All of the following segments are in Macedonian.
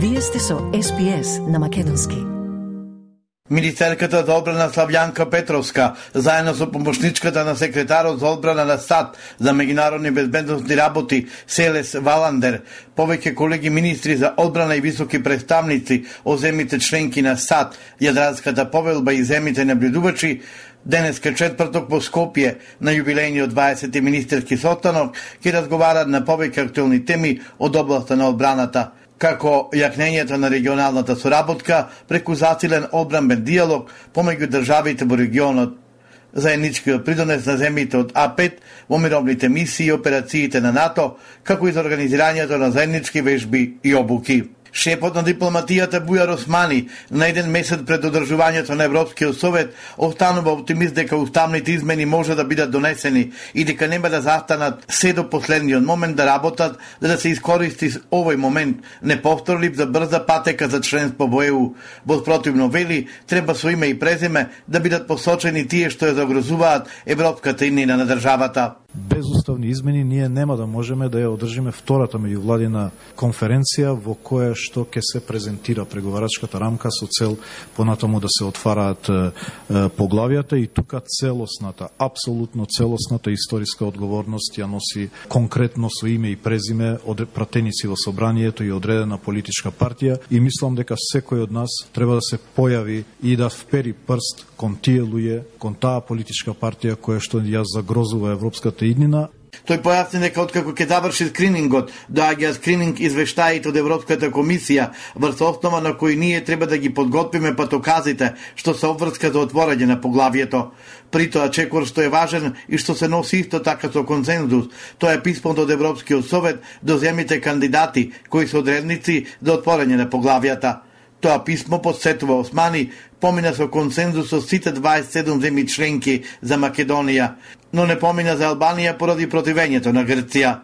Вие сте со СПС на Македонски. Министерката за одбрана Славјанка Петровска, заедно со помошничката на секретарот за одбрана на САД за меѓународни безбедностни работи Селес Валандер, повеќе колеги министри за одбрана и високи представници од земите членки на САД, Јадранската повелба и земите наблюдувачи, Денеска четврток во Скопје на јубилејниот 20-ти министерски состанок ќе разговарат на повеќе актуелни теми од областа на одбраната како јакнењето на регионалната соработка преку засилен обрамбен диалог помеѓу државите во регионот заедничкиот придонес на земјите од А5 во мировните мисии и операциите на НАТО, како и за организирањето на заеднички вежби и обуки. Шепот на дипломатијата Бујар Османи на еден месец пред одржувањето на Европскиот совет останува оптимист дека уставните измени може да бидат донесени и дека нема да застанат се до последниот момент да работат за да се искористи овој момент неповторлив за брза патека за членство во ЕУ. Во спротивно вели, треба со име и презиме да бидат посочени тие што ја загрозуваат европската иднина на државата без уставни измени ние нема да можеме да ја одржиме втората меѓувладина конференција во која што ќе се презентира. Преговарачката рамка со цел понатаму да се отвараат поглавијата и тука целосната, апсолутно целосната историска одговорност ја носи конкретно со име и презиме од пратеници во собранието и одредена политичка партија и мислам дека секој од нас треба да се појави и да впери прст кон тие луѓе, кон таа политичка партија која што ја загрозува европската иднина Тој појасни дека откако ќе заврши скринингот, доаѓа скрининг извештаите од Европската комисија, врз основа на кои ние треба да ги подготвиме патоказите што се обврска за отворање на поглавието. При тоа чекор што е важен и што се носи исто така со консензус, тоа е писмото од Европскиот совет до земите кандидати кои се одредници за отворање на поглавијата. Тоа писмо подсетува Османи, помина со консензус со сите 27 земји членки за Македонија, но не помина за Албанија поради противењето на Грција.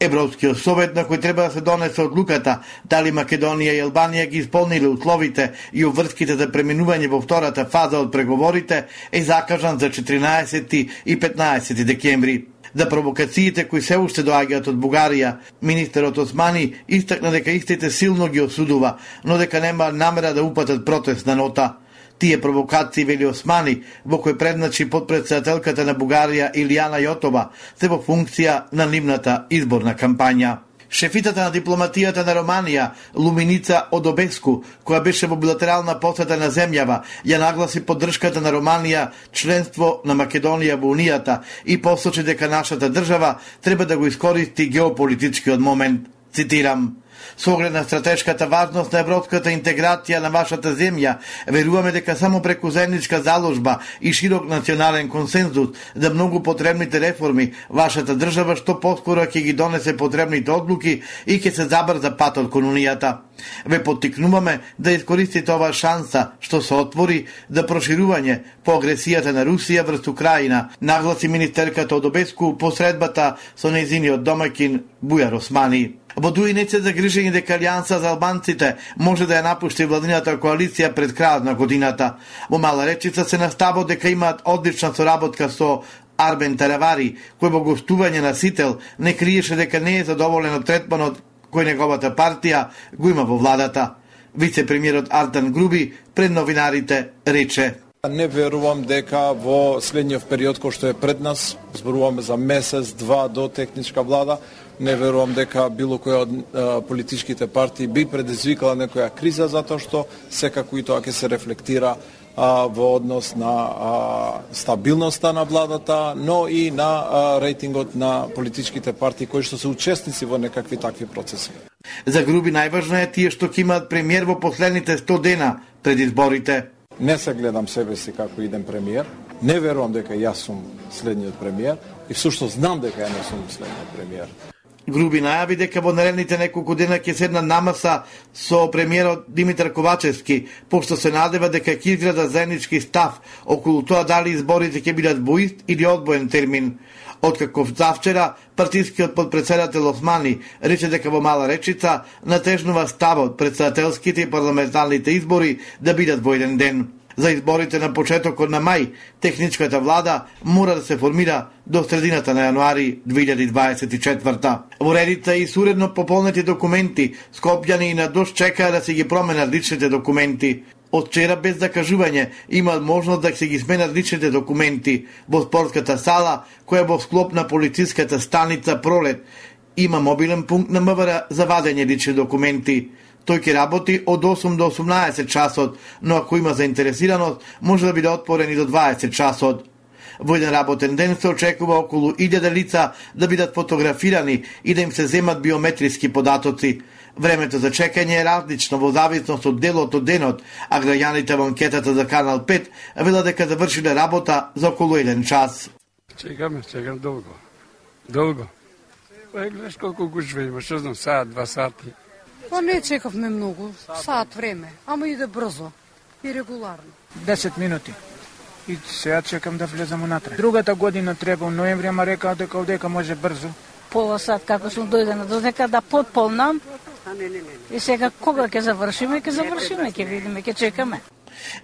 Европскиот совет на кој треба да се донесе одлуката дали Македонија и Албанија ги исполниле условите и обврските за преминување во втората фаза од преговорите е закажан за 14 и 15 декември за провокациите кои се уште доаѓаат од Бугарија. Министерот Османи истакна дека истите силно ги осудува, но дека нема намера да упатат протест на нота. Тие провокации, вели Османи, во кој предначи подпредседателката на Бугарија Илијана Јотова, се во функција на нивната изборна кампања. Шефитата на дипломатијата на Романија, Луминица Одобеску, која беше во билатерална посета на земјава, ја нагласи поддршката на Романија членство на Македонија во Унијата и посочи дека нашата држава треба да го искористи геополитичкиот момент. Цитирам, Со оглед на стратешката важност на европската интеграција на вашата земја, веруваме дека само преку заедничка заложба и широк национален консензус за многу потребните реформи, вашата држава што поскоро ќе ги донесе потребните одлуки и ќе се забрза патот кон Унијата. Ве поттикнуваме да искористите оваа шанса што се отвори за проширување по агресијата на Русија врз Украина, нагласи министерката од Обеску посредбата со нејзиниот домакин Бујар Османи. Во Дуинеце не загрижени дека Алијанса за албанците може да ја напушти владината коалиција пред крајот на годината. Во Мала Речица се наставо дека имаат одлична соработка со Арбен Таравари, кој во гостување на Сител не криеше дека не е задоволен од третманот кој неговата партија го има во владата. Вице-премиерот Артан Груби пред новинарите рече Не верувам дека во следниот период кој што е пред нас, зборуваме за месец, два до техничка влада, не верувам дека било која од а, политичките партии би предизвикала некоја криза затоа што секако и тоа ќе се рефлектира а, во однос на а, стабилноста на владата, но и на а, рейтингот на политичките партии кои што се учесници во некакви такви процеси. За Груби најважно е тие што ќе имаат премиер во последните 100 дена пред изборите. Не се гледам себе си како иден премиер, не верувам дека јас сум следниот премиер и всушност знам дека ја не сум следниот премиер. Груби најави дека во наредните неколку дена ќе седна намаса со премиерот Димитар Ковачевски, пошто се надева дека ќе изграда заеднички став околу тоа дали изборите ќе бидат во ист или одбоен термин. Откако завчера партискиот подпредседател Османи рече дека во Мала Речица натежнува ставот председателските и парламентарните избори да бидат во еден ден. За изборите на почетокот на мај, техничката влада мора да се формира до средината на јануари 2024. Во редица и суредно пополнети документи, скопјани и на дош чекаа да се ги променат личните документи. Од вчера без закажување има можност да се ги сменат личните документи во спортската сала, која во склоп на полициската станица Пролет има мобилен пункт на МВР за вадење лични документи. Тој ќе работи од 8 до 18 часот, но ако има заинтересираност, може да биде отпорен и до 20 часот. Во еден работен ден се очекува околу 1000 лица да бидат фотографирани и да им се земат биометриски податоци. Времето за чекање е различно во зависност од делот од денот, а граѓаните во анкетата за Канал 5 велат дека завршиле работа за околу еден час. Чекаме, чекам долго. Долго. Па гледаш колку гужва има, што знам, саат, два сати. Па не чекавме многу, саат време, ама иде брзо и регуларно. 10 минути. И сега чекам да влезам унатре. Другата година треба у ноември, ама рекаа дека одека може брзо. Пола сат како сум дојдена до дека да потполнам. И сега кога ќе завршиме, ќе завршиме, ќе видиме, ќе чекаме.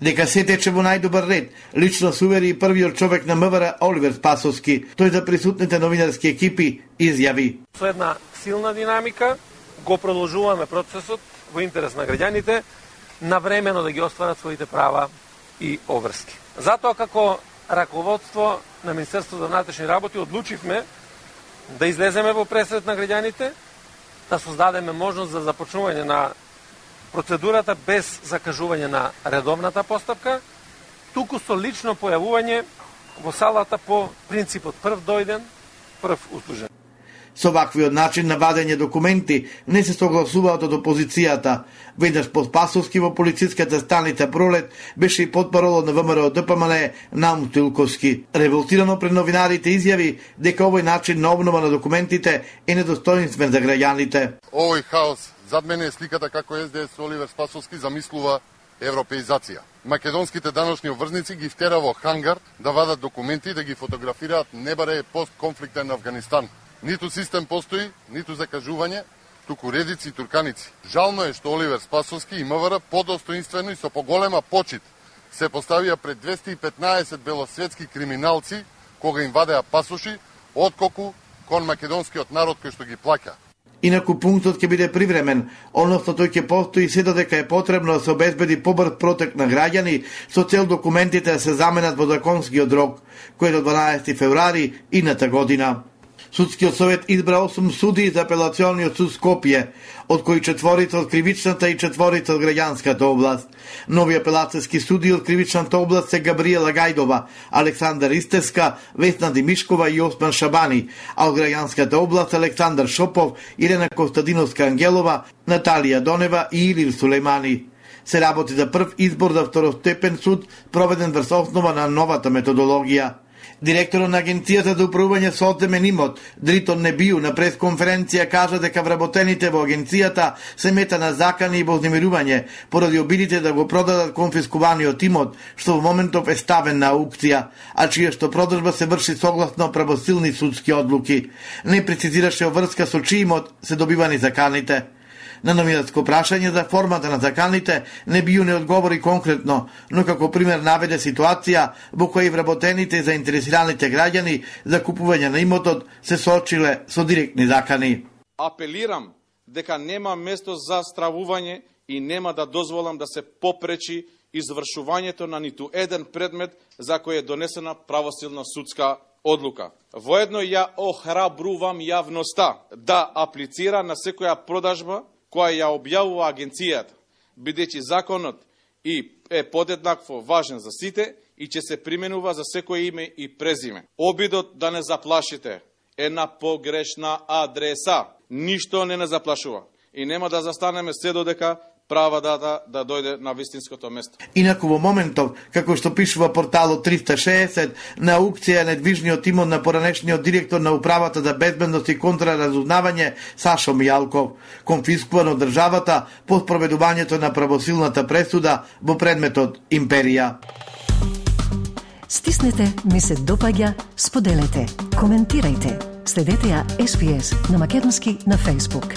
Дека се тече во најдобар ред, лично се увери и првиот човек на МВР Оливер Спасовски. Тој за присутните новинарски екипи изјави. Со една силна динамика го продолжуваме процесот во интерес на граѓаните на времено да ги остварат своите права и обврски. Затоа како раководство на Министерството за внатрешни работи одлучивме да излеземе во пресред на граѓаните, да создадеме можност за започнување на процедурата без закажување на редовната постапка, туку со лично појавување во салата по принципот прв дојден, прв услужен. Со ваквиот начин на вадење документи не се согласуваат од опозицијата. Веднаш под Пасовски во полициската станица Пролет беше и подпароло на ВМРО ДПМН Наум Тилковски. Револтирано пред новинарите изјави дека овој начин на обнова на документите е недостоинствен за граѓаните. Овој хаос зад мене е сликата како СДС Оливер Спасовски замислува европеизација. Македонските даношни обврзници ги втера во хангар да вадат документи и да ги фотографираат не баре постконфликтен Афганистан. Ниту систем постои, ниту закажување, туку редици и турканици. Жално е што Оливер Спасовски и МВР подостоинствено и со поголема почит се поставија пред 215 белосветски криминалци кога им вадеа пасоши, отколку кон македонскиот народ кој што ги плаќа. Инаку пунктот ќе биде привремен, односно тој ќе постои се додека е потребно да се обезбеди побрз протек на граѓани со цел документите да се заменат во законскиот рок, кој е до 12 февруари ината година. Судскиот совет избра 8 суди за апелационниот суд Скопје, од кои четворица од кривичната и четворица од граѓанската област. Нови апелацијски суди од кривичната област се Габриела Гајдова, Александар Истеска, Весна Димишкова и Осман Шабани, а од граѓанската област Александар Шопов, Ирена Костадиновска Ангелова, Наталија Донева и Илир Сулеймани се работи за прв избор за второстепен суд проведен врз основа на новата методологија. Директорот на Агенцијата за управување со одземен имот, Дритон Небију, на пресконференција кажа дека вработените во агенцијата се мета на закани и вознемирување поради обидите да го продадат конфискуваниот имот, што во моментов е ставен на аукција, а чија што продажба се врши согласно правосилни судски одлуки. Не прецизираше врска со чиј имот се добивани заканите. На новинарско прашање за формата на заканите не бију не одговори конкретно, но како пример наведе ситуација во која и вработените и заинтересираните граѓани за купување на имотот се соочиле со директни закани. Апелирам дека нема место за стравување и нема да дозволам да се попречи извршувањето на ниту еден предмет за кој е донесена правосилна судска одлука. Воедно ја охрабрувам јавноста да аплицира на секоја продажба која ја објавува агенцијата, бидејќи законот и е подеднакво важен за сите и ќе се применува за секое име и презиме. Обидот да не заплашите е на погрешна адреса. Ништо не не заплашува. И нема да застанеме се додека права дата да дојде на вистинското место. Инаку во моментов, како што пишува порталот 360, на аукција недвижниот имот на поранешниот директор на управата за безбедност и контраразузнавање Сашо Мијалков, конфискуван од државата по спроведувањето на правосилната пресуда во предметот Империја. Стиснете, ми се допаѓа, споделете, коментирајте. Следете ја SPS на Македонски на Facebook.